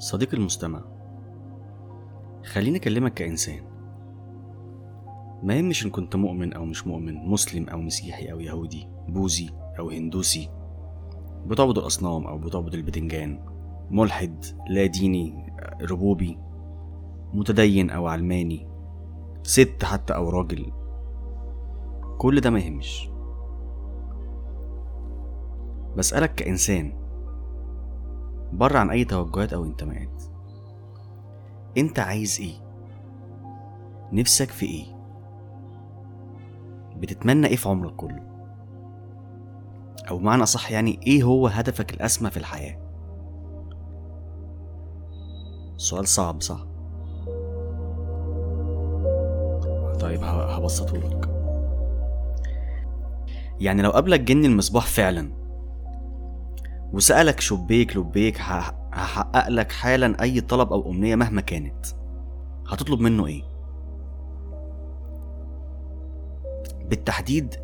صديقي المستمع خليني أكلمك كإنسان. ما يهمش إن كنت مؤمن أو مش مؤمن مسلم أو مسيحي أو يهودي بوذي أو هندوسي بتعبد الأصنام أو بتعبد البتنجان ملحد لا ديني ربوبي متدين أو علماني ست حتى أو راجل. كل ده ما يهمش. بسألك كإنسان بره عن أي توجهات أو انتماءات أنت عايز إيه؟ نفسك في إيه؟ بتتمنى إيه في عمرك كله؟ أو معنى أصح يعني إيه هو هدفك الأسمى في الحياة؟ سؤال صعب صح؟ طيب هبسطهولك يعني لو قابلك جن المصباح فعلا وسألك شبيك لبيك هحقق لك حالا أي طلب أو أمنية مهما كانت هتطلب منه إيه؟ بالتحديد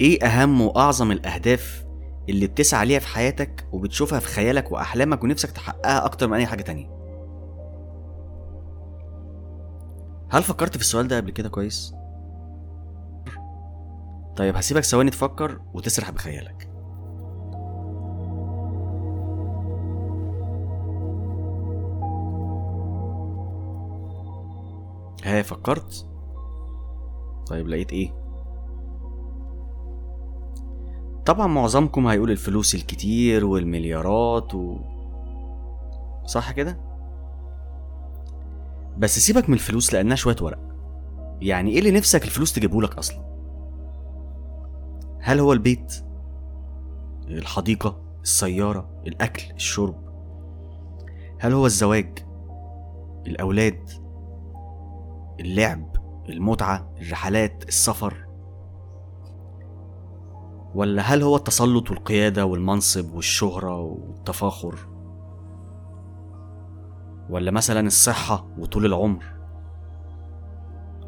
إيه أهم وأعظم الأهداف اللي بتسعى ليها في حياتك وبتشوفها في خيالك وأحلامك ونفسك تحققها أكتر من أي حاجة تانية؟ هل فكرت في السؤال ده قبل كده كويس؟ طيب هسيبك ثواني تفكر وتسرح بخيالك ها فكرت؟ طيب لقيت إيه؟ طبعا معظمكم هيقول الفلوس الكتير والمليارات و... صح كده؟ بس سيبك من الفلوس لأنها شوية ورق. يعني إيه اللي نفسك الفلوس تجيبهولك أصلا؟ هل هو البيت؟ الحديقة؟ السيارة؟ الأكل؟ الشرب؟ هل هو الزواج؟ الأولاد؟ اللعب المتعة الرحلات السفر؟ ولا هل هو التسلط والقيادة والمنصب والشهرة والتفاخر؟ ولا مثلا الصحة وطول العمر؟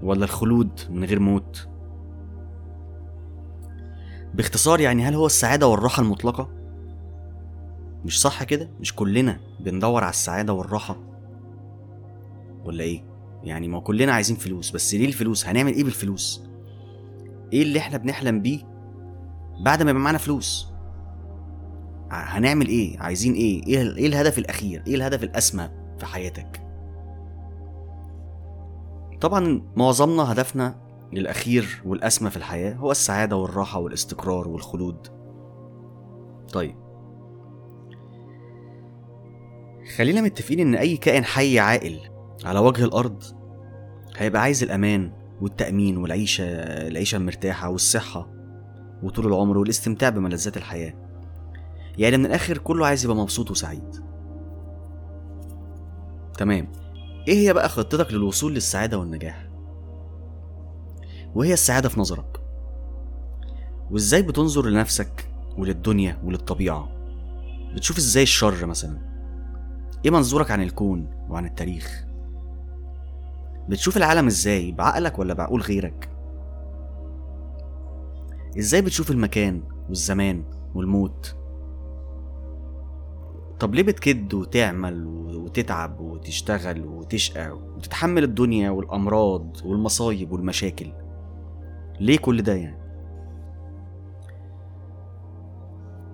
ولا الخلود من غير موت؟ باختصار يعني هل هو السعادة والراحة المطلقة؟ مش صح كده؟ مش كلنا بندور على السعادة والراحة؟ ولا إيه؟ يعني ما كلنا عايزين فلوس بس ليه الفلوس؟ هنعمل إيه بالفلوس؟ إيه اللي إحنا بنحلم بيه بعد ما يبقى معانا فلوس؟ هنعمل إيه؟ عايزين إيه؟ إيه, إيه الهدف الأخير؟ إيه الهدف الأسمى في حياتك؟ طبعا معظمنا هدفنا الأخير والأسمى في الحياة هو السعادة والراحة والاستقرار والخلود. طيب. خلينا متفقين إن أي كائن حي عاقل على وجه الأرض هيبقى عايز الأمان والتأمين والعيشة العيشة المرتاحة والصحة وطول العمر والاستمتاع بملذات الحياة يعني من الآخر كله عايز يبقى مبسوط وسعيد تمام إيه هي بقى خطتك للوصول للسعادة والنجاح؟ وهي السعادة في نظرك؟ وإزاي بتنظر لنفسك وللدنيا وللطبيعة؟ بتشوف إزاي الشر مثلا؟ إيه منظورك عن الكون وعن التاريخ؟ بتشوف العالم إزاي؟ بعقلك ولا بعقول غيرك؟ إزاي بتشوف المكان والزمان والموت؟ طب ليه بتكد وتعمل وتتعب وتشتغل وتشقى وتتحمل الدنيا والأمراض والمصايب والمشاكل؟ ليه كل ده يعني؟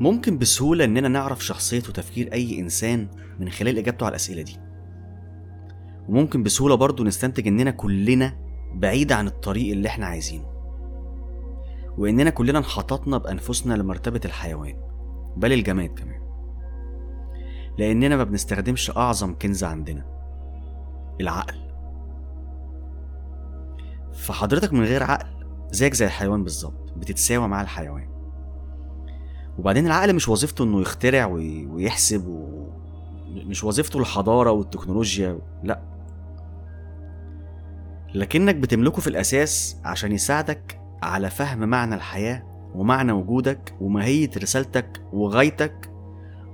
ممكن بسهولة إننا نعرف شخصية وتفكير أي إنسان من خلال إجابته على الأسئلة دي. وممكن بسهولة برضو نستنتج إننا كلنا بعيد عن الطريق اللي إحنا عايزينه. وإننا كلنا انحططنا بأنفسنا لمرتبة الحيوان بل الجماد كمان. لأننا ما بنستخدمش أعظم كنز عندنا العقل. فحضرتك من غير عقل زيك زي الحيوان بالظبط بتتساوى مع الحيوان. وبعدين العقل مش وظيفته إنه يخترع وي- ويحسب و... مش وظيفته الحضارة والتكنولوجيا لا. لكنك بتملكه في الأساس عشان يساعدك على فهم معنى الحياة ومعنى وجودك وماهية رسالتك وغايتك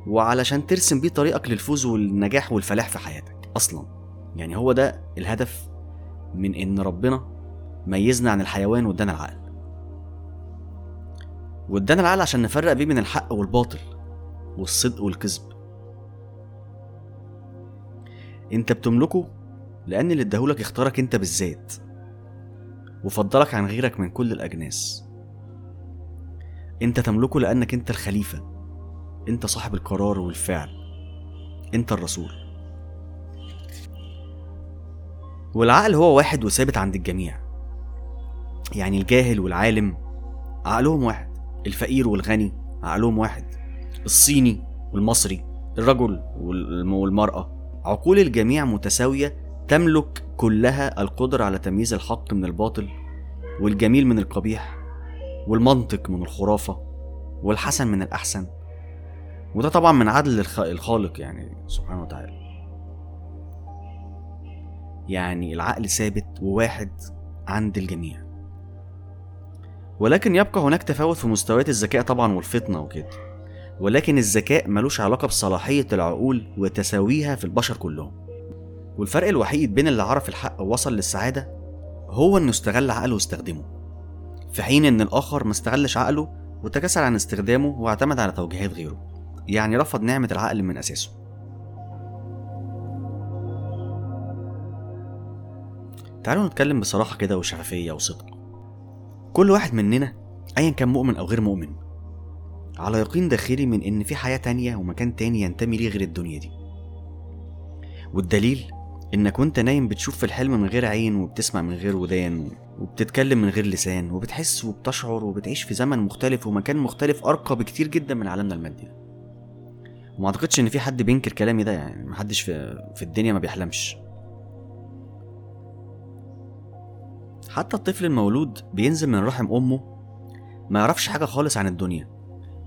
وعلشان ترسم بيه طريقك للفوز والنجاح والفلاح في حياتك أصلا. يعني هو ده الهدف من إن ربنا ميزنا عن الحيوان وادانا العقل. وادانا العقل عشان نفرق بيه بين الحق والباطل والصدق والكذب. أنت بتملكه لأن اللي اداهولك اختارك أنت بالذات. وفضلك عن غيرك من كل الأجناس. أنت تملكه لأنك أنت الخليفة. أنت صاحب القرار والفعل. أنت الرسول. والعقل هو واحد وثابت عند الجميع. يعني الجاهل والعالم عقلهم واحد. الفقير والغني عقلهم واحد. الصيني والمصري الرجل والمرأة. عقول الجميع متساوية تملك كلها القدرة على تمييز الحق من الباطل والجميل من القبيح والمنطق من الخرافة والحسن من الأحسن. وده طبعا من عدل الخالق يعني سبحانه وتعالى. يعني العقل ثابت وواحد عند الجميع. ولكن يبقى هناك تفاوت في مستويات الذكاء طبعا والفطنة وكده. ولكن الذكاء ملوش علاقة بصلاحية العقول وتساويها في البشر كلهم. والفرق الوحيد بين اللي عرف الحق ووصل للسعادة هو إنه استغل عقله واستخدمه. في حين إن الآخر ما استغلش عقله وتكاسل عن استخدامه واعتمد على توجيهات غيره. يعني رفض نعمة العقل من أساسه. تعالوا نتكلم بصراحة كده وشفافية وصدق. كل واحد مننا أيا كان مؤمن أو غير مؤمن على يقين داخلي من إن في حياة تانية ومكان تاني ينتمي ليه غير الدنيا دي. والدليل إنك وأنت نايم بتشوف في الحلم من غير عين وبتسمع من غير ودان وبتتكلم من غير لسان وبتحس وبتشعر وبتعيش في زمن مختلف ومكان مختلف أرقى بكتير جدا من عالمنا المادي وما أعتقدش إن في حد بينكر كلامي ده يعني محدش في, في الدنيا ما بيحلمش. حتى الطفل المولود بينزل من رحم أمه ما يعرفش حاجة خالص عن الدنيا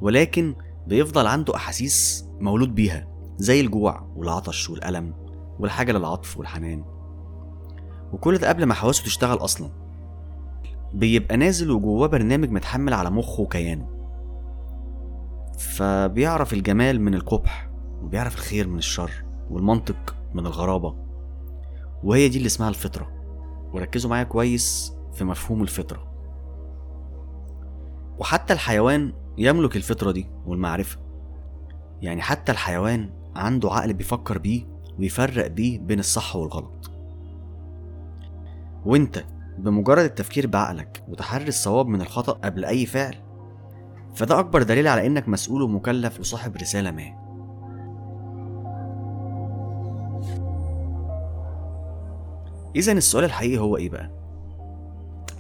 ولكن بيفضل عنده أحاسيس مولود بيها زي الجوع والعطش والألم والحاجة للعطف والحنان. وكل ده قبل ما حواسه تشتغل أصلا. بيبقى نازل وجواه برنامج متحمل على مخه وكيانه فبيعرف الجمال من القبح وبيعرف الخير من الشر والمنطق من الغرابة. وهي دي اللي اسمها الفطرة. وركزوا معايا كويس في مفهوم الفطرة. وحتى الحيوان يملك الفطرة دي والمعرفة. يعني حتى الحيوان عنده عقل بيفكر بيه ويفرق بيه بين الصح والغلط وانت بمجرد التفكير بعقلك وتحري الصواب من الخطأ قبل أي فعل فده أكبر دليل على إنك مسؤول ومكلف وصاحب رسالة ما إذا السؤال الحقيقي هو إيه بقى؟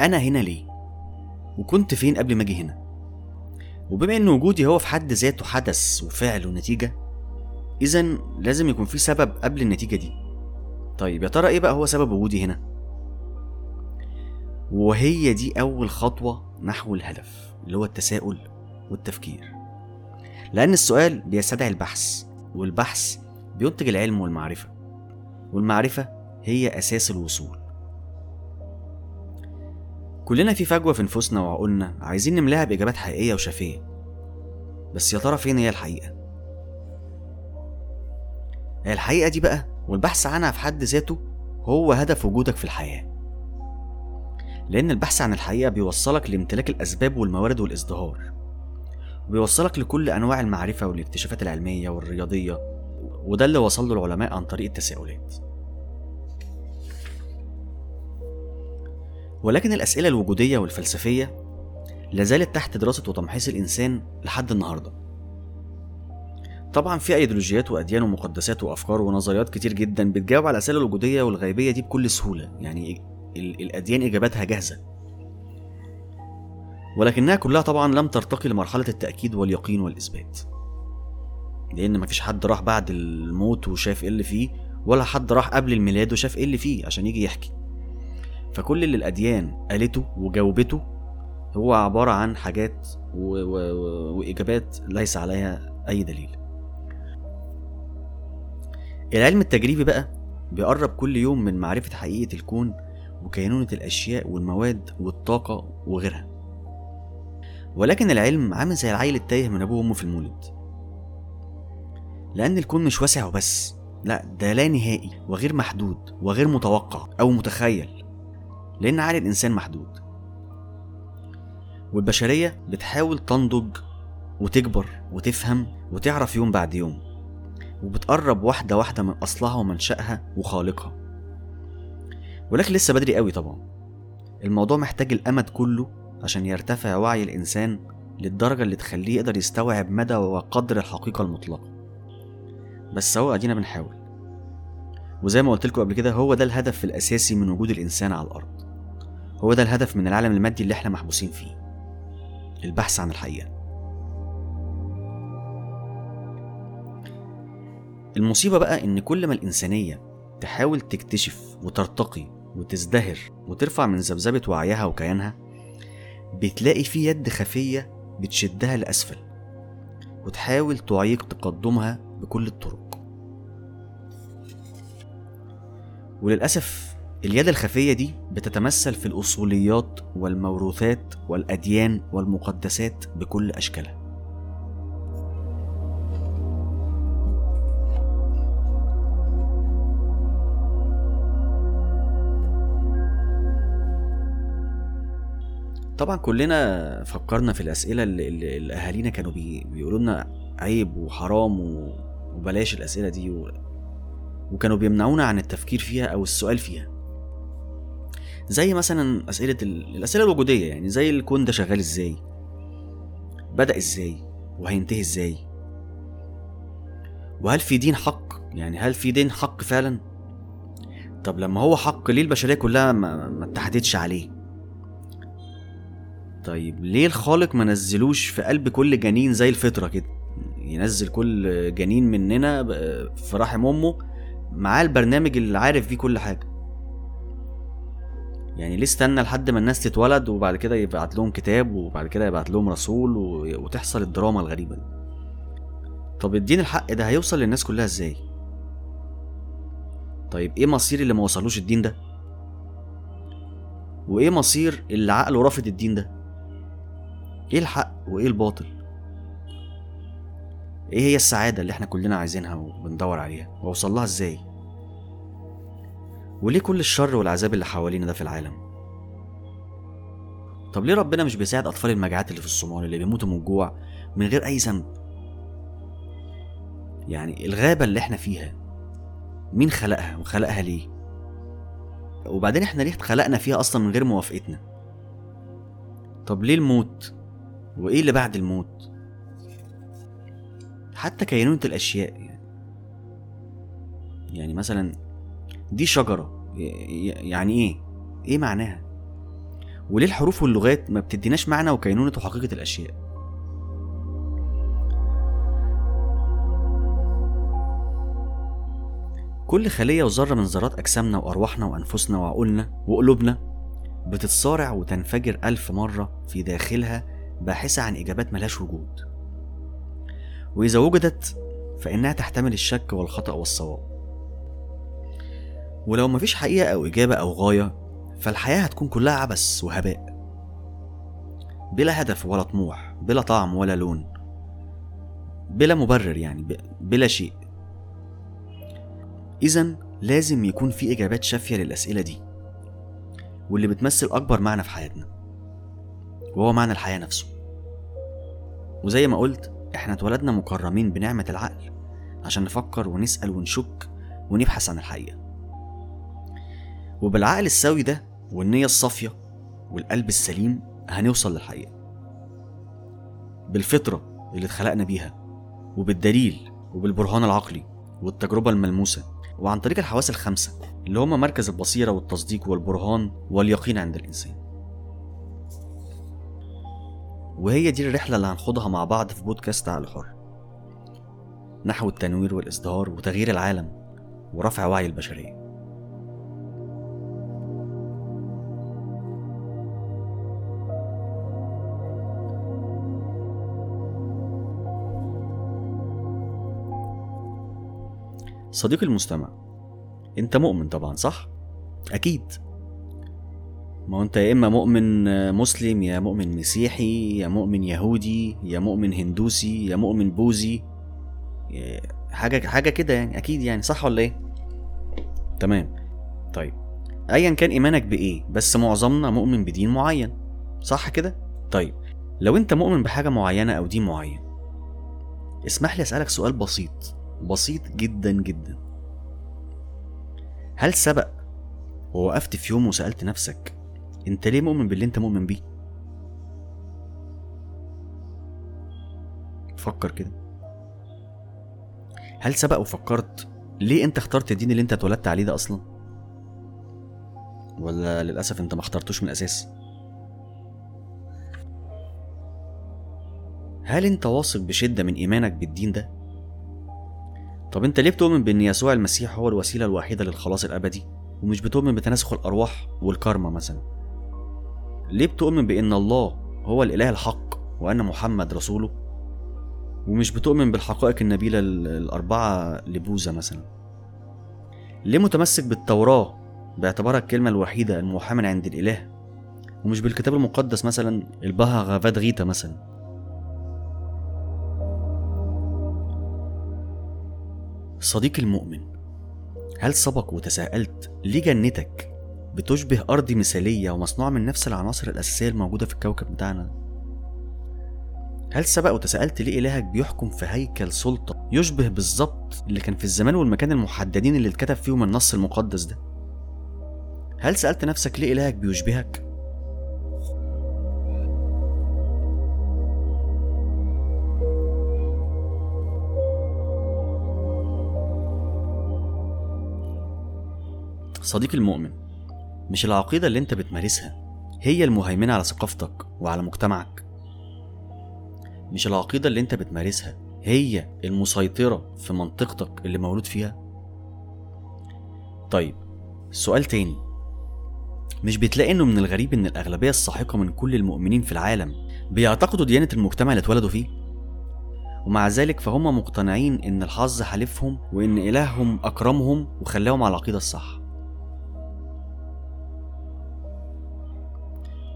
أنا هنا ليه؟ وكنت فين قبل ما أجي هنا؟ وبما إن وجودي هو في حد ذاته حدث وفعل ونتيجة إذا لازم يكون في سبب قبل النتيجة دي طيب يا ترى إيه بقى هو سبب وجودي هنا؟ وهي دي أول خطوة نحو الهدف اللي هو التساؤل والتفكير لأن السؤال بيستدعي البحث والبحث بينتج العلم والمعرفة والمعرفة هي أساس الوصول كلنا في فجوة في نفوسنا وعقولنا عايزين نملاها بإجابات حقيقية وشافية بس يا ترى فين هي الحقيقة؟ الحقيقة دي بقى والبحث عنها في حد ذاته هو هدف وجودك في الحياة. لأن البحث عن الحقيقة بيوصلك لامتلاك الأسباب والموارد والإزدهار. وبيوصلك لكل أنواع المعرفة والاكتشافات العلمية والرياضية وده اللي وصل له العلماء عن طريق التساؤلات. ولكن الأسئلة الوجودية والفلسفية لازالت تحت دراسة وتمحيص الإنسان لحد النهاردة. طبعا في أيديولوجيات وأديان ومقدسات وأفكار ونظريات كتير جدا بتجاوب على الأسئلة الوجودية والغيبية دي بكل سهولة. يعني الأديان إجاباتها جاهزة. ولكنها كلها طبعا لم ترتقي لمرحلة التأكيد واليقين والإثبات. لأن مفيش حد راح بعد الموت وشاف إيه اللي فيه ولا حد راح قبل الميلاد وشاف إيه اللي فيه عشان يجي يحكي. فكل اللي الأديان قالته وجاوبته هو عبارة عن حاجات و... و... وإجابات ليس عليها أي دليل. العلم التجريبي بقى بيقرب كل يوم من معرفة حقيقة الكون وكينونة الأشياء والمواد والطاقة وغيرها. ولكن العلم عامل زي العيل التايه من أبوه وأمه في المولد. لأن الكون مش واسع وبس لا ده لا نهائي وغير محدود وغير متوقع أو متخيل لأن عقل الإنسان محدود. والبشرية بتحاول تنضج وتكبر وتفهم وتعرف يوم بعد يوم. وبتقرب واحدة واحدة من أصلها ومنشأها وخالقها. ولكن لسه بدري قوي طبعا. الموضوع محتاج الأمد كله عشان يرتفع وعي الإنسان للدرجة اللي تخليه يقدر يستوعب مدى وقدر الحقيقة المطلقة. بس هو أدينا بنحاول. وزي ما قلت لكم قبل كده هو ده الهدف الأساسي من وجود الإنسان على الأرض. هو ده الهدف من العالم المادي اللي إحنا محبوسين فيه. البحث عن الحقيقة. المصيبة بقى إن كل ما الإنسانية تحاول تكتشف وترتقي وتزدهر وترفع من ذبذبة وعيها وكيانها بتلاقي في يد خفية بتشدها لأسفل وتحاول تعيق تقدمها بكل الطرق. وللأسف اليد الخفية دي بتتمثل في الأصوليات والموروثات والأديان والمقدسات بكل أشكالها. طبعا كلنا فكرنا في الأسئلة اللي, اللي أهالينا كانوا بي بيقولوا لنا عيب وحرام وبلاش الأسئلة دي و... وكانوا بيمنعونا عن التفكير فيها أو السؤال فيها. زي مثلا أسئلة ال... الأسئلة الوجودية يعني زي الكون ده شغال إزاي؟ بدأ إزاي؟ وهينتهي إزاي؟ وهل في دين حق؟ يعني هل في دين حق فعلا؟ طب لما هو حق ليه البشرية كلها ما, ما اتحدتش عليه؟ طيب ليه الخالق ما نزلوش في قلب كل جنين زي الفطرة كده؟ ينزل كل جنين مننا في رحم أمه معاه البرنامج اللي عارف فيه كل حاجة. يعني ليه استنى لحد ما الناس تتولد وبعد كده يبعت لهم كتاب وبعد كده يبعت لهم رسول وتحصل الدراما الغريبة دي؟ طب الدين الحق ده هيوصل للناس كلها إزاي؟ طيب إيه مصير اللي ما وصلوش الدين ده؟ وإيه مصير اللي عقله رافض الدين ده؟ إيه الحق وايه الباطل؟ إيه هي السعادة اللي إحنا كلنا عايزينها وبندور عليها؟ واوصل لها إزاي؟ وليه كل الشر والعذاب اللي حوالينا ده في العالم؟ طب ليه ربنا مش بيساعد أطفال المجاعات اللي في الصومال اللي بيموتوا من الجوع من غير أي ذنب؟ يعني الغابة اللي إحنا فيها مين خلقها وخلقها ليه؟ وبعدين إحنا ليه اتخلقنا فيها أصلا من غير موافقتنا؟ طب ليه الموت؟ وإيه اللي بعد الموت حتى كينونة الأشياء يعني يعني مثلا دي شجرة يعني إيه؟ إيه معناها؟ وليه الحروف واللغات ما بتديناش معنى وكينونة وحقيقة الأشياء؟ كل خلية وذرة من ذرات أجسامنا وأرواحنا وأنفسنا وعقولنا وقلوبنا بتتصارع وتنفجر ألف مرة في داخلها باحثة عن إجابات ملهاش وجود. وإذا وجدت فإنها تحتمل الشك والخطأ والصواب. ولو مفيش حقيقة أو إجابة أو غاية فالحياة هتكون كلها عبث وهباء. بلا هدف ولا طموح بلا طعم ولا لون. بلا مبرر يعني بلا شيء. إذا لازم يكون في إجابات شافية للأسئلة دي. واللي بتمثل أكبر معنى في حياتنا. وهو معنى الحياة نفسه. وزي ما قلت إحنا اتولدنا مكرمين بنعمة العقل عشان نفكر ونسأل ونشك ونبحث عن الحقيقة. وبالعقل السوي ده والنية الصافية والقلب السليم هنوصل للحقيقة. بالفطرة اللي اتخلقنا بيها وبالدليل وبالبرهان العقلي والتجربة الملموسة وعن طريق الحواس الخمسة اللي هما مركز البصيرة والتصديق والبرهان واليقين عند الإنسان. وهي دي الرحلة اللي هنخوضها مع بعض في بودكاست عقل حر نحو التنوير والإزدهار وتغيير العالم ورفع وعي البشرية. صديقي المستمع انت مؤمن طبعا صح؟ أكيد. ما هو انت يا اما مؤمن مسلم يا مؤمن مسيحي يا مؤمن يهودي يا مؤمن هندوسي يا مؤمن بوذي. حاجة حاجة كده يعني أكيد يعني صح ولا إيه؟ تمام. طيب. ايا كان إيمانك بإيه؟ بس معظمنا مؤمن بدين معين. صح كده؟ طيب. لو أنت مؤمن بحاجة معينة أو دين معين اسمح لي أسألك سؤال بسيط. بسيط جدا جدا. هل سبق ووقفت في يوم وسألت نفسك انت ليه مؤمن باللي انت مؤمن بيه؟ فكر كده. هل سبق وفكرت ليه انت اخترت الدين اللي انت اتولدت عليه ده أصلا؟ ولا للأسف انت ما اخترتوش من الأساس؟ هل انت واثق بشدة من إيمانك بالدين ده؟ طب انت ليه بتؤمن بإن يسوع المسيح هو الوسيلة الوحيدة للخلاص الأبدي ومش بتؤمن بتناسخ الأرواح والكارما مثلا؟ ليه بتؤمن بإن الله هو الإله الحق وأن محمد رسوله؟ ومش بتؤمن بالحقائق النبيلة الأربعة لبوذا مثلا. ليه متمسك بالتوراة باعتبارها الكلمة الوحيدة الموحى عند الإله؟ ومش بالكتاب المقدس مثلا البها غيتا مثلا؟ صديقي المؤمن هل سبق وتساءلت ليه جنتك بتشبه أرض مثالية ومصنوعة من نفس العناصر الأساسية الموجودة في الكوكب بتاعنا؟ هل سبق وتساءلت ليه إلهك بيحكم في هيكل سلطة يشبه بالظبط اللي كان في الزمان والمكان المحددين اللي اتكتب فيهم النص المقدس ده؟ هل سألت نفسك ليه إلهك بيشبهك؟ صديقي المؤمن مش العقيدة اللي انت بتمارسها هي المهيمنة على ثقافتك وعلى مجتمعك. مش العقيدة اللي انت بتمارسها هي المسيطرة في منطقتك اللي مولود فيها. طيب سؤال تاني. مش بتلاقي انه من الغريب ان الأغلبية الساحقة من كل المؤمنين في العالم بيعتقدوا ديانة المجتمع اللي اتولدوا فيه؟ ومع ذلك فهم مقتنعين إن الحظ حالفهم وإن إلههم أكرمهم وخلاهم على العقيدة الصح.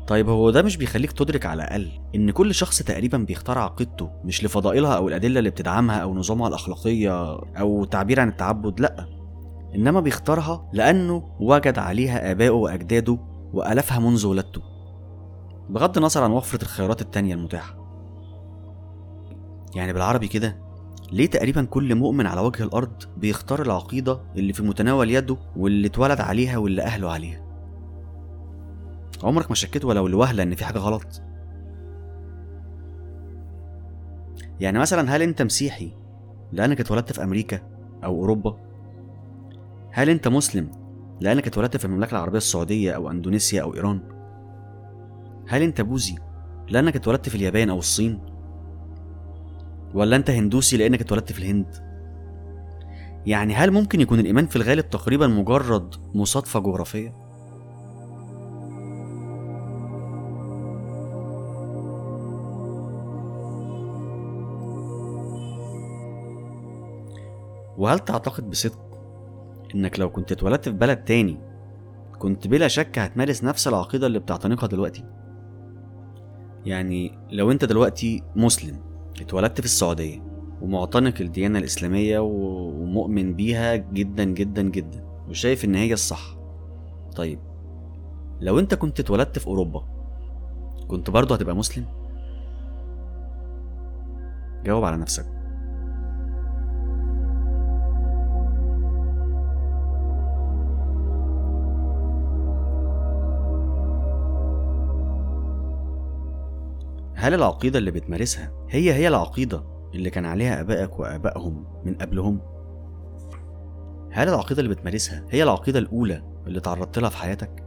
طيب هو ده مش بيخليك تدرك على الأقل إن كل شخص تقريبا بيختار عقيدته مش لفضائلها أو الأدلة اللي بتدعمها أو نظامها الأخلاقية أو تعبير عن التعبد لأ. إنما بيختارها لأنه وجد عليها آبائه وأجداده وألفها منذ ولادته. بغض النظر عن وفرة الخيارات التانية المتاحة. يعني بالعربي كده ليه تقريبا كل مؤمن على وجه الأرض بيختار العقيدة اللي في متناول يده واللي اتولد عليها واللي أهله عليها؟ عمرك ما شكيت ولو لوهلة إن في حاجة غلط؟ يعني مثلا هل أنت مسيحي لأنك اتولدت في أمريكا أو أوروبا؟ هل أنت مسلم لأنك اتولدت في المملكة العربية السعودية أو أندونيسيا أو إيران؟ هل أنت بوذي لأنك اتولدت في اليابان أو الصين؟ ولا أنت هندوسي لأنك اتولدت في الهند؟ يعني هل ممكن يكون الإيمان في الغالب تقريبا مجرد مصادفة جغرافية؟ وهل تعتقد بصدق إنك لو كنت اتولدت في بلد تاني كنت بلا شك هتمارس نفس العقيدة اللي بتعتنقها دلوقتي يعني لو أنت دلوقتي مسلم اتولدت في السعودية ومعتنق الديانة الإسلامية ومؤمن بيها جدا جدا جدا وشايف إن هي الصح طيب لو أنت كنت اتولدت في أوروبا كنت برضه هتبقى مسلم؟ جاوب على نفسك هل العقيدة اللي بتمارسها هي هي العقيدة اللي كان عليها آبائك وآبائهم من قبلهم؟ هل العقيدة اللي بتمارسها هي العقيدة الأولى اللي تعرضت لها في حياتك؟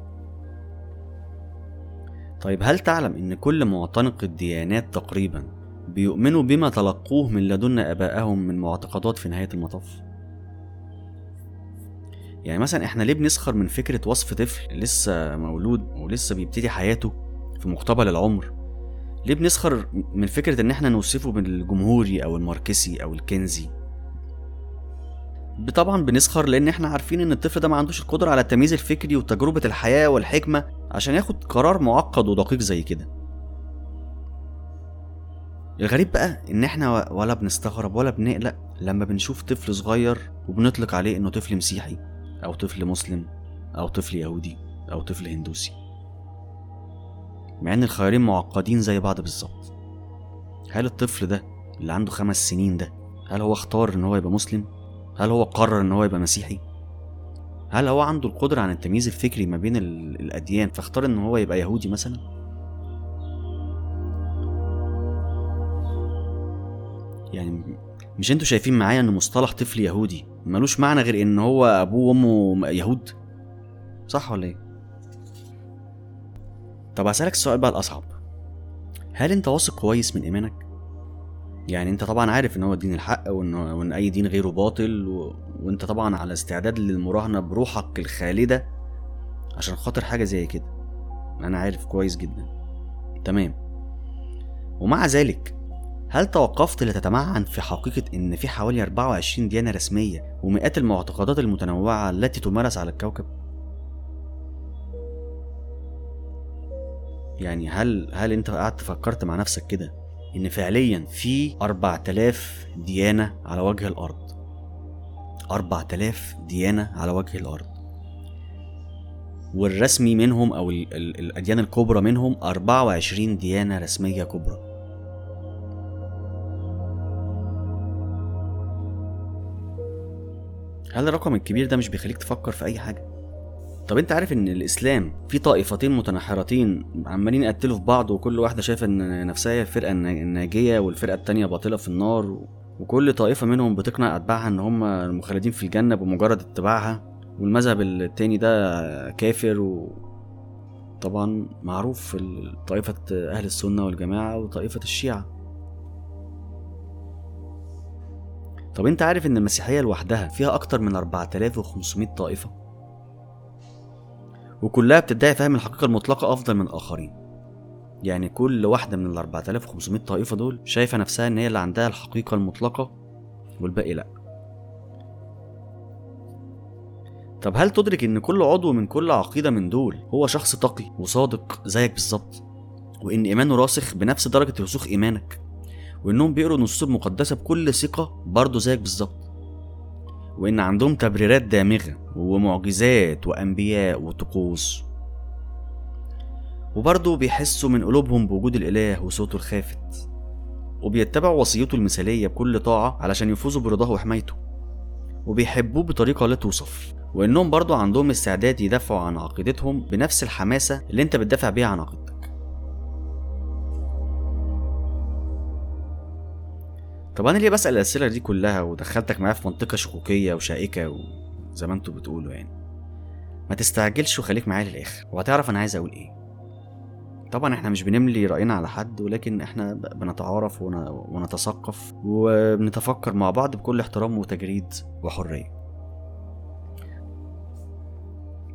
طيب هل تعلم إن كل معتنق الديانات تقريبا بيؤمنوا بما تلقوه من لدن آبائهم من معتقدات في نهاية المطاف؟ يعني مثلا إحنا ليه بنسخر من فكرة وصف طفل لسه مولود ولسه بيبتدي حياته في مقتبل العمر ليه بنسخر من فكرة إن إحنا نوصفه بالجمهوري أو الماركسي أو الكنزي؟ طبعا بنسخر لأن إحنا عارفين إن الطفل ده ما عندوش القدرة على التمييز الفكري وتجربة الحياة والحكمة عشان ياخد قرار معقد ودقيق زي كده. الغريب بقى إن إحنا ولا بنستغرب ولا بنقلق لما بنشوف طفل صغير وبنطلق عليه إنه طفل مسيحي أو طفل مسلم أو طفل يهودي أو طفل هندوسي. مع إن الخيارين معقدين زي بعض بالظبط. هل الطفل ده اللي عنده خمس سنين ده هل هو اختار إن هو يبقى مسلم؟ هل هو قرر إن هو يبقى مسيحي؟ هل هو عنده القدرة عن التمييز الفكري ما بين الأديان فاختار إن هو يبقى يهودي مثلا؟ يعني مش أنتوا شايفين معايا إن مصطلح طفل يهودي ملوش معنى غير إن هو أبوه وأمه يهود؟ صح ولا إيه؟ طب هسألك السؤال بقى الأصعب هل أنت واثق كويس من إيمانك؟ يعني أنت طبعا عارف إن هو دين الحق وإن, وإن أي دين غيره باطل و... وأنت طبعا على استعداد للمراهنة بروحك الخالدة عشان خاطر حاجة زي كده أنا عارف كويس جدا تمام ومع ذلك هل توقفت لتتمعن في حقيقة إن في حوالي 24 ديانة رسمية ومئات المعتقدات المتنوعة التي تمارس على الكوكب؟ يعني هل هل انت قعدت فكرت مع نفسك كده إن فعليا في 4000 ديانة على وجه الأرض؟ 4000 ديانة على وجه الأرض. والرسمي منهم أو ال ال الأديان الكبرى منهم 24 ديانة رسمية كبرى. هل الرقم الكبير ده مش بيخليك تفكر في أي حاجة؟ طب انت عارف ان الاسلام في طائفتين متنحرتين عمالين يقتلوا في بعض وكل واحدة شايفة ان نفسها هي الفرقه الناجيه والفرقة التانية باطلة في النار وكل طائفة منهم بتقنع أتباعها ان هم المخلدين في الجنة بمجرد اتباعها والمذهب التاني ده كافر و طبعا معروف طائفة أهل السنة والجماعة وطائفة الشيعة. طب انت عارف ان المسيحية لوحدها فيها أكتر من 4500 طائفة؟ وكلها بتدعي فهم الحقيقة المطلقة أفضل من الآخرين. يعني كل واحدة من ال 4500 طائفة دول شايفة نفسها إن هي اللي عندها الحقيقة المطلقة والباقي لأ. طب هل تدرك إن كل عضو من كل عقيدة من دول هو شخص تقي وصادق زيك بالظبط؟ وإن إيمانه راسخ بنفس درجة رسوخ إيمانك؟ وإنهم بيقروا النصوص المقدسة بكل ثقة برضه زيك بالظبط؟ وإن عندهم تبريرات دامغة ومعجزات وأنبياء وطقوس. وبرضه بيحسوا من قلوبهم بوجود الإله وصوته الخافت وبيتبعوا وصيته المثالية بكل طاعة علشان يفوزوا برضاه وحمايته وبيحبوه بطريقة لا توصف. وإنهم برضه عندهم استعداد يدافعوا عن عقيدتهم بنفس الحماسة اللي أنت بتدافع بيها عن عقيدتك. طب أنا ليه بسأل الأسئلة دي كلها ودخلتك معايا في منطقة شكوكيه وشائكة وزي ما أنتوا بتقولوا يعني؟ ما تستعجلش وخليك معايا للآخر. وهتعرف أنا عايز أقول إيه. طبعا إحنا مش بنملي رأينا على حد ولكن إحنا بنتعارف ونتثقف وبنتفكر مع بعض بكل احترام وتجريد وحرية.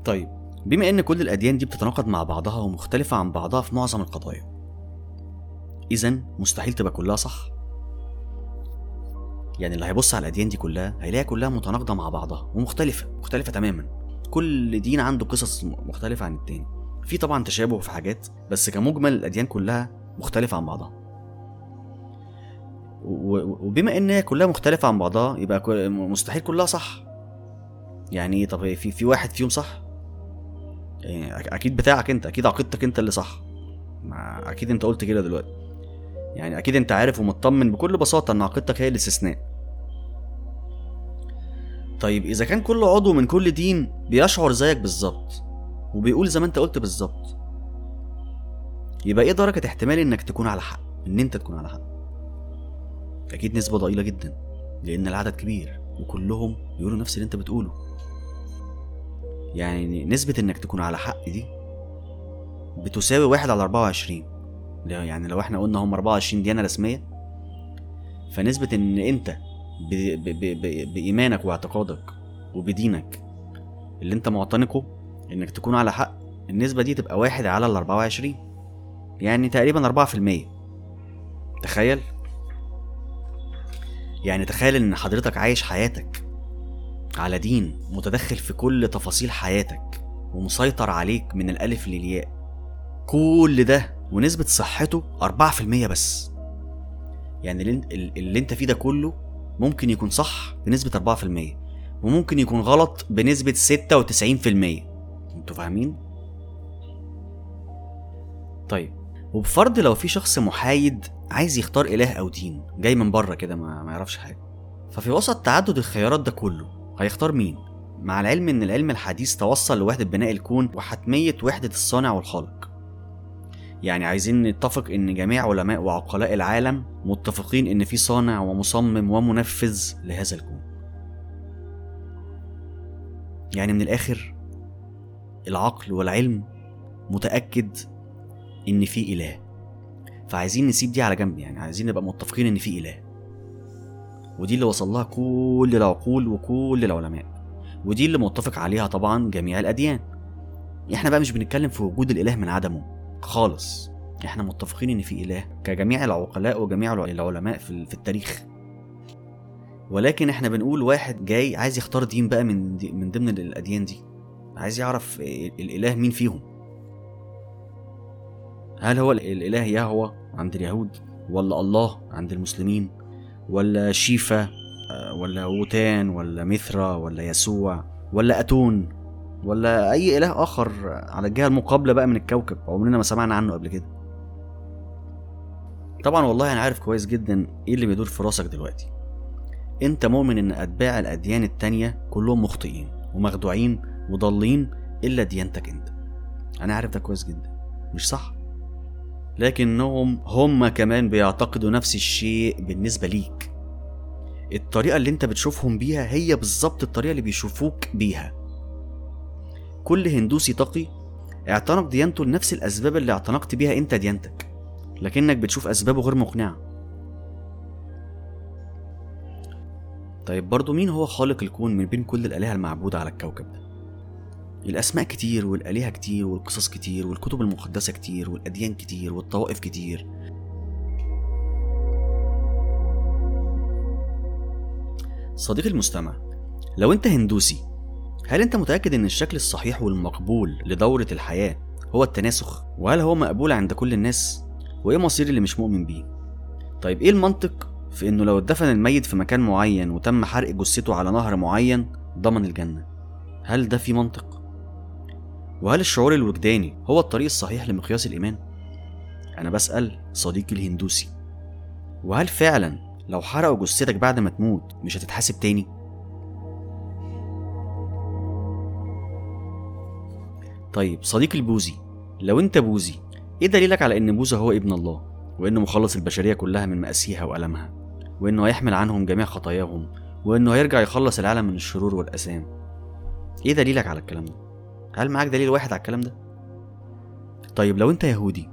طيب بما إن كل الأديان دي بتتناقض مع بعضها ومختلفة عن بعضها في معظم القضايا اذا مستحيل تبقى كلها صح؟ يعني اللي هيبص على الأديان دي كلها هيلاقيها كلها متناقضة مع بعضها ومختلفة مختلفة تماما. كل دين عنده قصص مختلفة عن التاني. في طبعا تشابه في حاجات بس كمجمل الأديان كلها مختلفة عن بعضها. وبما إن هي كلها مختلفة عن بعضها يبقى مستحيل كلها صح. يعني طب في في واحد فيهم صح؟ يعني أكيد بتاعك أنت أكيد عقيدتك أنت اللي صح. ما أكيد أنت قلت كده دلوقتي. يعني أكيد أنت عارف ومطمن بكل بساطة إن عقيدتك هي الاستثناء. طيب إذا كان كل عضو من كل دين بيشعر زيك بالظبط وبيقول زي ما أنت قلت بالظبط يبقى إيه درجة احتمال إنك تكون على حق؟ إن أنت تكون على حق. أكيد نسبة ضئيلة جدا لأن العدد كبير وكلهم بيقولوا نفس اللي أنت بتقوله. يعني نسبة إنك تكون على حق دي بتساوي واحد على أربعة وعشرين. يعني لو إحنا قلنا هم أربعة وعشرين ديانة رسمية فنسبة إن أنت بإيمانك واعتقادك وبدينك. اللي انت معتنقه إنك تكون على حق النسبة دي تبقى واحد على الأربعة وعشرين. يعني تقريبا أربعة في المية. تخيل؟ يعني تخيل إن حضرتك عايش حياتك على دين متدخل في كل تفاصيل حياتك ومسيطر عليك من الألف للياء. كل ده ونسبة صحته أربعة في المية بس. يعني اللي انت فيه ده كله ممكن يكون صح بنسبة 4% وممكن يكون غلط بنسبة 96% أنتوا فاهمين؟ طيب وبفرض لو في شخص محايد عايز يختار إله أو دين جاي من بره كده ما, ما يعرفش حاجة ففي وسط تعدد الخيارات ده كله هيختار مين؟ مع العلم إن العلم الحديث توصل لوحدة بناء الكون وحتمية وحدة الصانع والخالق. يعني عايزين نتفق إن جميع علماء وعقلاء العالم متفقين إن في صانع ومصمم ومنفذ لهذا الكون. يعني من الآخر العقل والعلم متأكد إن في إله. فعايزين نسيب دي على جنب يعني عايزين نبقى متفقين إن في إله. ودي اللي وصل لها كل العقول وكل العلماء. ودي اللي متفق عليها طبعا جميع الأديان. إحنا بقى مش بنتكلم في وجود الإله من عدمه. خالص. إحنا متفقين إن في إله كجميع العقلاء وجميع العلماء في التاريخ. ولكن إحنا بنقول واحد جاي عايز يختار دين بقى من دي من ضمن الأديان دي. عايز يعرف الإله مين فيهم. هل هو الإله يهوى عند اليهود ولا الله عند المسلمين ولا شيفا ولا وتان ولا مثرى ولا يسوع ولا أتون؟ ولا أي إله آخر على الجهة المقابلة بقى من الكوكب؟ عمرنا ما سمعنا عنه قبل كده. طبعا والله أنا عارف كويس جدا إيه اللي بيدور في راسك دلوقتي. أنت مؤمن إن أتباع الأديان التانية كلهم مخطئين ومخدوعين وضالين إلا ديانتك أنت. أنا عارف ده كويس جدا مش صح؟ لكنهم هم كمان بيعتقدوا نفس الشيء بالنسبة ليك. الطريقة اللي أنت بتشوفهم بيها هي بالظبط الطريقة اللي بيشوفوك بيها. كل هندوسي تقي اعتنق ديانته لنفس الأسباب اللي اعتنقت بيها أنت ديانتك لكنك بتشوف أسبابه غير مقنعة طيب برضه مين هو خالق الكون من بين كل الآلهة المعبودة على الكوكب ده؟ الأسماء كتير والآلهة كتير والقصص كتير والكتب المقدسة كتير والأديان كتير والطوائف كتير صديقي المستمع لو أنت هندوسي هل أنت متأكد إن الشكل الصحيح والمقبول لدورة الحياة هو التناسخ؟ وهل هو مقبول عند كل الناس؟ وإيه مصير اللي مش مؤمن بيه؟ طيب إيه المنطق في إنه لو اتدفن الميت في مكان معين وتم حرق جثته على نهر معين ضمن الجنة؟ هل ده في منطق؟ وهل الشعور الوجداني هو الطريق الصحيح لمقياس الإيمان؟ أنا بسأل صديقي الهندوسي وهل فعلا لو حرقوا جثتك بعد ما تموت مش هتتحاسب تاني؟ طيب صديقي البوذي لو انت بوذي إيه دليلك على ان بوذا هو ابن الله وانه مخلص البشرية كلها من مأسيها وألمها وانه هيحمل عنهم جميع خطاياهم وانه هيرجع يخلص العالم من الشرور والأثام؟ إيه دليلك على الكلام ده؟ هل معاك دليل واحد على الكلام ده؟ طيب لو انت يهودي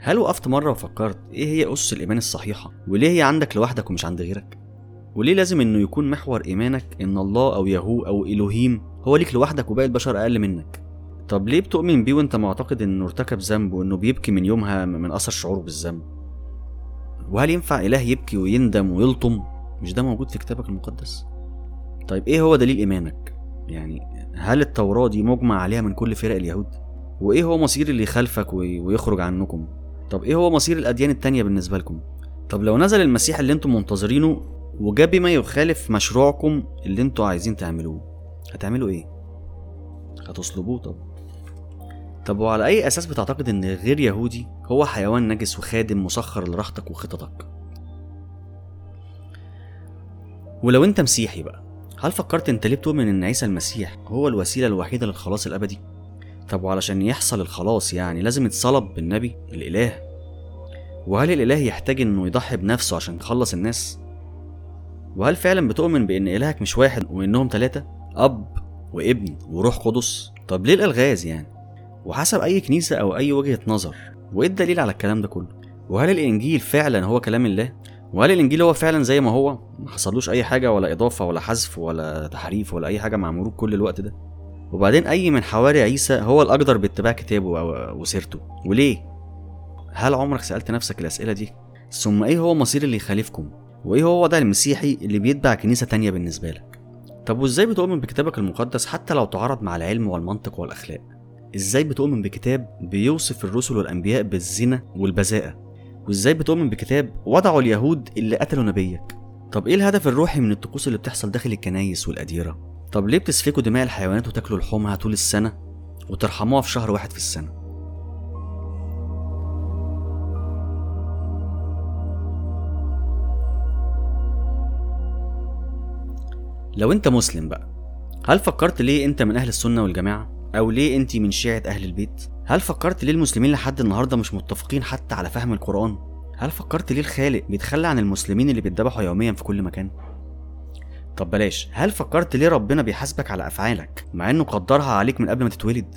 هل وقفت مرة وفكرت إيه هي اسس الإيمان الصحيحة وليه هي عندك لوحدك ومش عند غيرك؟ وليه لازم إنه يكون محور إيمانك إن الله أو يهو أو الوهيم هو ليك لوحدك وباقي البشر أقل منك؟ طب ليه بتؤمن بيه وانت معتقد انه ارتكب ذنب وإنه بيبكي من يومها من أثر شعوره بالذنب؟ وهل ينفع إله يبكي ويندم ويلطم؟ مش ده موجود في كتابك المقدس؟ طيب إيه هو دليل إيمانك؟ يعني هل التوراة دي مجمع عليها من كل فرق اليهود؟ وإيه هو مصير اللي يخالفك ويخرج عنكم؟ طب إيه هو مصير الأديان التانية بالنسبة لكم؟ طب لو نزل المسيح اللي أنتم منتظرينه وجاب بما يخالف مشروعكم اللي أنتوا عايزين تعملوه هتعملوا إيه؟ هتصلبوه طب. طب وعلى أي أساس بتعتقد إن غير يهودي هو حيوان نجس وخادم مسخر لراحتك وخططك؟ ولو أنت مسيحي بقى هل فكرت أنت ليه بتؤمن إن عيسى المسيح هو الوسيلة الوحيدة للخلاص الأبدي؟ طب وعلشان يحصل الخلاص يعني لازم يتصلب بالنبي الإله وهل الإله يحتاج إنه يضحي بنفسه عشان يخلص الناس؟ وهل فعلا بتؤمن بإن إلهك مش واحد وإنهم ثلاثة؟ أب وابن وروح قدس؟ طب ليه الألغاز يعني؟ وحسب أي كنيسة أو أي وجهة نظر وإيه الدليل على الكلام ده كله؟ وهل الإنجيل فعلا هو كلام الله؟ وهل الإنجيل هو فعلا زي ما هو؟ ما حصلوش أي حاجة ولا إضافة ولا حذف ولا تحريف ولا أي حاجة مع مرور كل الوقت ده؟ وبعدين أي من حواري عيسى هو الأقدر باتباع كتابه وسيرته وليه؟ هل عمرك سألت نفسك الأسئلة دي؟ ثم إيه هو مصير اللي يخالفكم؟ وإيه هو وضع المسيحي اللي بيتبع كنيسة تانية بالنسبة لك؟ طب وإزاي بتؤمن بكتابك المقدس حتى لو تعارض مع العلم والمنطق والأخلاق؟ إزاي بتؤمن بكتاب بيوصف الرسل والأنبياء بالزنا والبذاءة؟ وإزاي بتؤمن بكتاب وضعوا اليهود اللي قتلوا نبيك؟ طب إيه الهدف الروحي من الطقوس اللي بتحصل داخل الكنايس والأديرة؟ طب ليه بتسفكوا دماء الحيوانات وتاكلوا لحومها طول السنة وترحموها في شهر واحد في السنة؟ لو أنت مسلم بقى هل فكرت ليه أنت من أهل السنة والجماعة؟ أو ليه أنت من شيعه أهل البيت؟ هل فكرت ليه المسلمين لحد النهارده مش متفقين حتى على فهم القرآن؟ هل فكرت ليه الخالق بيتخلى عن المسلمين اللي بيتذبحوا يوميا في كل مكان؟ طب بلاش هل فكرت ليه ربنا بيحاسبك على أفعالك مع إنه قدرها عليك من قبل ما تتولد؟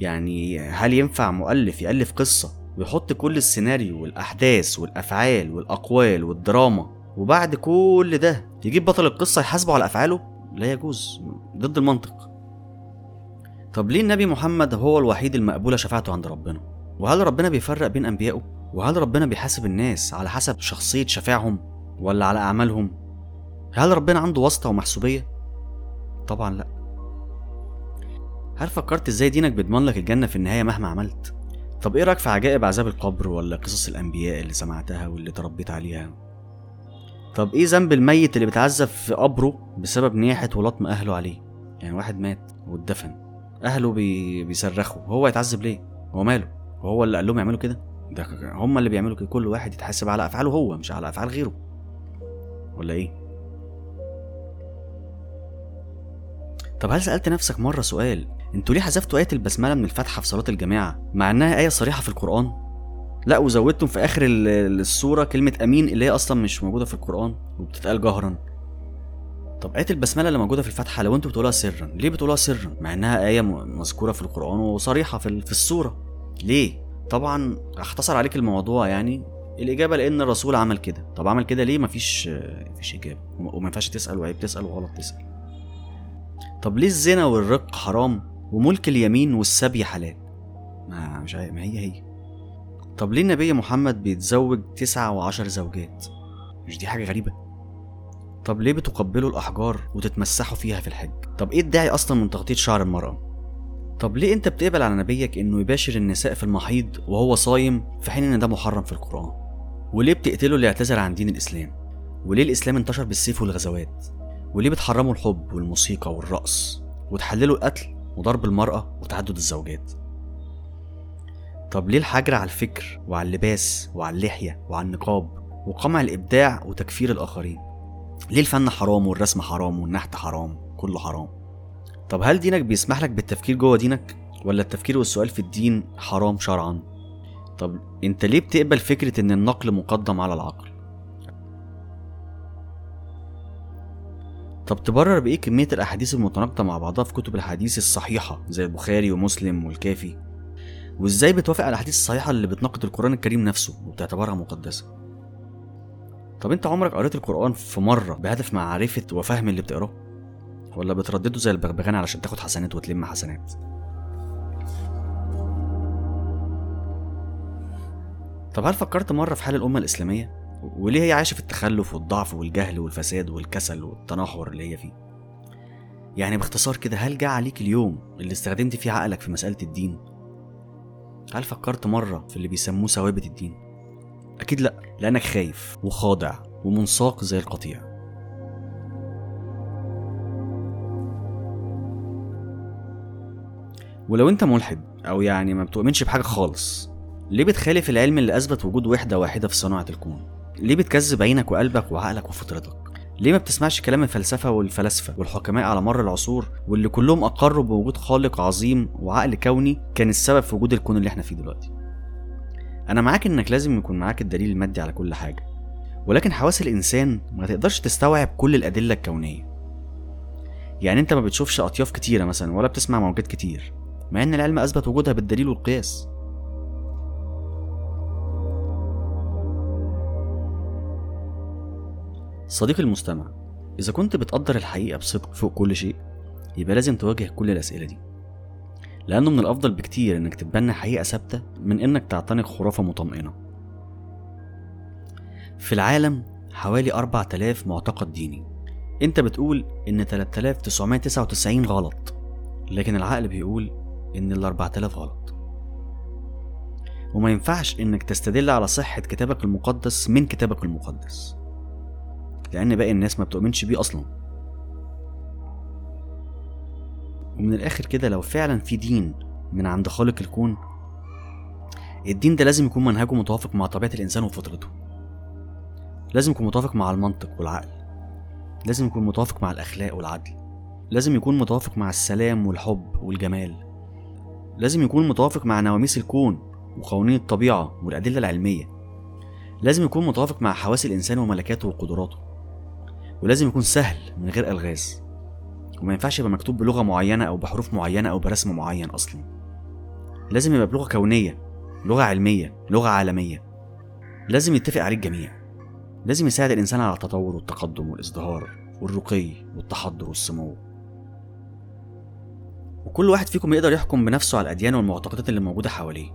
يعني هل ينفع مؤلف يألف قصة ويحط كل السيناريو والأحداث والأفعال والأقوال والدراما وبعد كل ده يجيب بطل القصة يحاسبه على أفعاله؟ لا يجوز ضد المنطق طب ليه النبي محمد هو الوحيد المقبولة شفاعته عند ربنا؟ وهل ربنا بيفرق بين أنبيائه؟ وهل ربنا بيحاسب الناس على حسب شخصية شفاعهم ولا على أعمالهم؟ هل ربنا عنده واسطة ومحسوبية؟ طبعا لأ هل فكرت إزاي دينك بيضمن لك الجنة في النهاية مهما عملت؟ طب إيه رأيك في عجائب عذاب القبر ولا قصص الأنبياء اللي سمعتها واللي تربيت عليها؟ طب إيه ذنب الميت اللي بيتعذب في قبره بسبب نياحة ولطم أهله عليه؟ يعني واحد مات واتدفن أهله بي... بيصرخوا هو يتعذب ليه؟ هو ماله؟ وهو اللي قال لهم يعملوا كده؟ ده هم اللي بيعملوا كده كل واحد يتحاسب على أفعاله هو مش على أفعال غيره ولا إيه؟ طب هل سألت نفسك مرة سؤال أنتوا ليه حذفتوا آية البسملة من الفاتحة في صلاة الجماعة مع إنها آية صريحة في القرآن؟ لا وزودتم في آخر السورة كلمة أمين اللي هي أصلا مش موجودة في القرآن وبتتقال جهرا. طب آية البسملة اللي موجودة في الفاتحة لو أنتوا بتقولوها سرا ليه بتقولوها سرا؟ مع إنها آية مذكورة في القرآن وصريحة في, في السورة. ليه؟ طبعا اختصر عليك الموضوع يعني. الإجابة لأن الرسول عمل كده. طب عمل كده ليه؟ مفيش مفيش إجابة. وما ينفعش تسأل وعيب تسأل وغلط تسأل. طب ليه الزنا والرق حرام وملك اليمين والسبي حلال؟ ما مش ما هي هي. طب ليه النبي محمد بيتزوج تسعة وعشر زوجات؟ مش دي حاجة غريبة؟ طب ليه بتقبلوا الأحجار وتتمسحوا فيها في الحج؟ طب إيه الداعي أصلا من تغطية شعر المرأة؟ طب ليه أنت بتقبل على نبيك إنه يباشر النساء في المحيض وهو صايم في حين إن ده محرم في القرآن؟ وليه بتقتلوا اللي اعتذر عن دين الإسلام؟ وليه الإسلام انتشر بالسيف والغزوات؟ وليه بتحرموا الحب والموسيقى والرقص وتحللوا القتل وضرب المرأة وتعدد الزوجات؟ طب ليه الحجر على الفكر وعلى اللباس وعلى اللحية وعلى النقاب وقمع الإبداع وتكفير الآخرين؟ ليه الفن حرام والرسم حرام والنحت حرام كله حرام؟ طب هل دينك بيسمح لك بالتفكير جوه دينك؟ ولا التفكير والسؤال في الدين حرام شرعا؟ طب أنت ليه بتقبل فكرة إن النقل مقدم على العقل؟ طب تبرر بإيه كمية الأحاديث المتناقضة مع بعضها في كتب الحديث الصحيحة زي البخاري ومسلم والكافي؟ وإزاي بتوافق على الأحاديث الصحيحة اللي بتناقض القرآن الكريم نفسه وبتعتبرها مقدسة؟ طب أنت عمرك قريت القرآن في مرة بهدف معرفة وفهم اللي بتقراه؟ ولا بتردده زي البغبغان علشان تاخد حسنات وتلم حسنات؟ طب هل فكرت مرة في حال الأمة الإسلامية؟ وليه هي عايشة في التخلف والضعف والجهل والفساد والكسل والتنحر اللي هي فيه؟ يعني باختصار كده هل جه عليك اليوم اللي استخدمت فيه عقلك في مسألة الدين هل فكرت مرة في اللي بيسموه ثوابت الدين؟ أكيد لأ لأنك خايف وخاضع ومنساق زي القطيع. ولو أنت ملحد أو يعني ما بتؤمنش بحاجة خالص ليه بتخالف العلم اللي أثبت وجود وحدة واحدة في صناعة الكون؟ ليه بتكذب عينك وقلبك وعقلك وفطرتك؟ ليه ما بتسمعش كلام الفلسفة والفلاسفة والحكماء على مر العصور واللي كلهم أقروا بوجود خالق عظيم وعقل كوني كان السبب في وجود الكون اللي إحنا فيه دلوقتي؟ أنا معاك إنك لازم يكون معاك الدليل المادي على كل حاجة ولكن حواس الإنسان ما تقدرش تستوعب كل الأدلة الكونية. يعني أنت ما بتشوفش أطياف كتيرة مثلا ولا بتسمع موجات كتير مع إن العلم أثبت وجودها بالدليل والقياس. صديقي المستمع إذا كنت بتقدر الحقيقة بصدق فوق كل شيء يبقى لازم تواجه كل الأسئلة دي. لأنه من الأفضل بكتير إنك تتبنى حقيقة ثابتة من إنك تعتنق خرافة مطمئنة. في العالم حوالي 4000 معتقد ديني. أنت بتقول إن 3999 غلط لكن العقل بيقول إن ال 4000 غلط. وما ينفعش إنك تستدل على صحة كتابك المقدس من كتابك المقدس. لأن باقي الناس ما بتؤمنش بيه أصلا. ومن الآخر كده لو فعلا في دين من عند خالق الكون الدين ده لازم يكون منهجه متوافق مع طبيعة الإنسان وفطرته. لازم يكون متوافق مع المنطق والعقل. لازم يكون متوافق مع الأخلاق والعدل. لازم يكون متوافق مع السلام والحب والجمال. لازم يكون متوافق مع نواميس الكون وقوانين الطبيعة والأدلة العلمية. لازم يكون متوافق مع حواس الإنسان وملكاته وقدراته. ولازم يكون سهل من غير ألغاز. وما ينفعش يبقى مكتوب بلغة معينة أو بحروف معينة أو برسم معين أصلا. لازم يبقى بلغة كونية لغة علمية لغة عالمية. لازم يتفق عليه الجميع. لازم يساعد الإنسان على التطور والتقدم والإزدهار والرقي والتحضر والسمو. وكل واحد فيكم يقدر يحكم بنفسه على الأديان والمعتقدات اللي موجودة حواليه.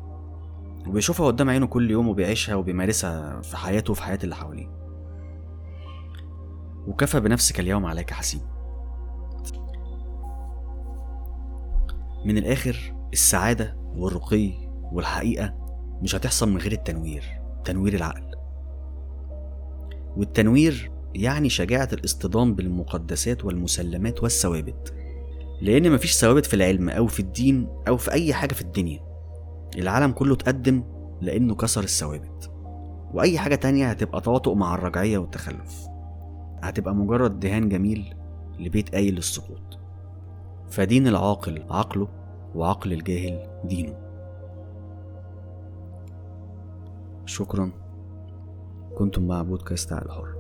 وبيشوفها قدام عينه كل يوم وبيعيشها وبيمارسها في حياته وفي حياة اللي حواليه. وكفى بنفسك اليوم عليك حسيب من الآخر السعادة والرقي والحقيقة مش هتحصل من غير التنوير تنوير العقل. والتنوير يعني شجاعة الاصطدام بالمقدسات والمسلمات والثوابت. لأن مفيش ثوابت في العلم أو في الدين أو في أي حاجة في الدنيا. العالم كله اتقدم لأنه كسر الثوابت. وأي حاجة تانية هتبقى تواطؤ مع الرجعية والتخلف. هتبقى مجرد دهان جميل لبيت قايل للسقوط. فدين العاقل عقله وعقل الجاهل دينه. شكرا. كنتم مع بودكاست على الحر.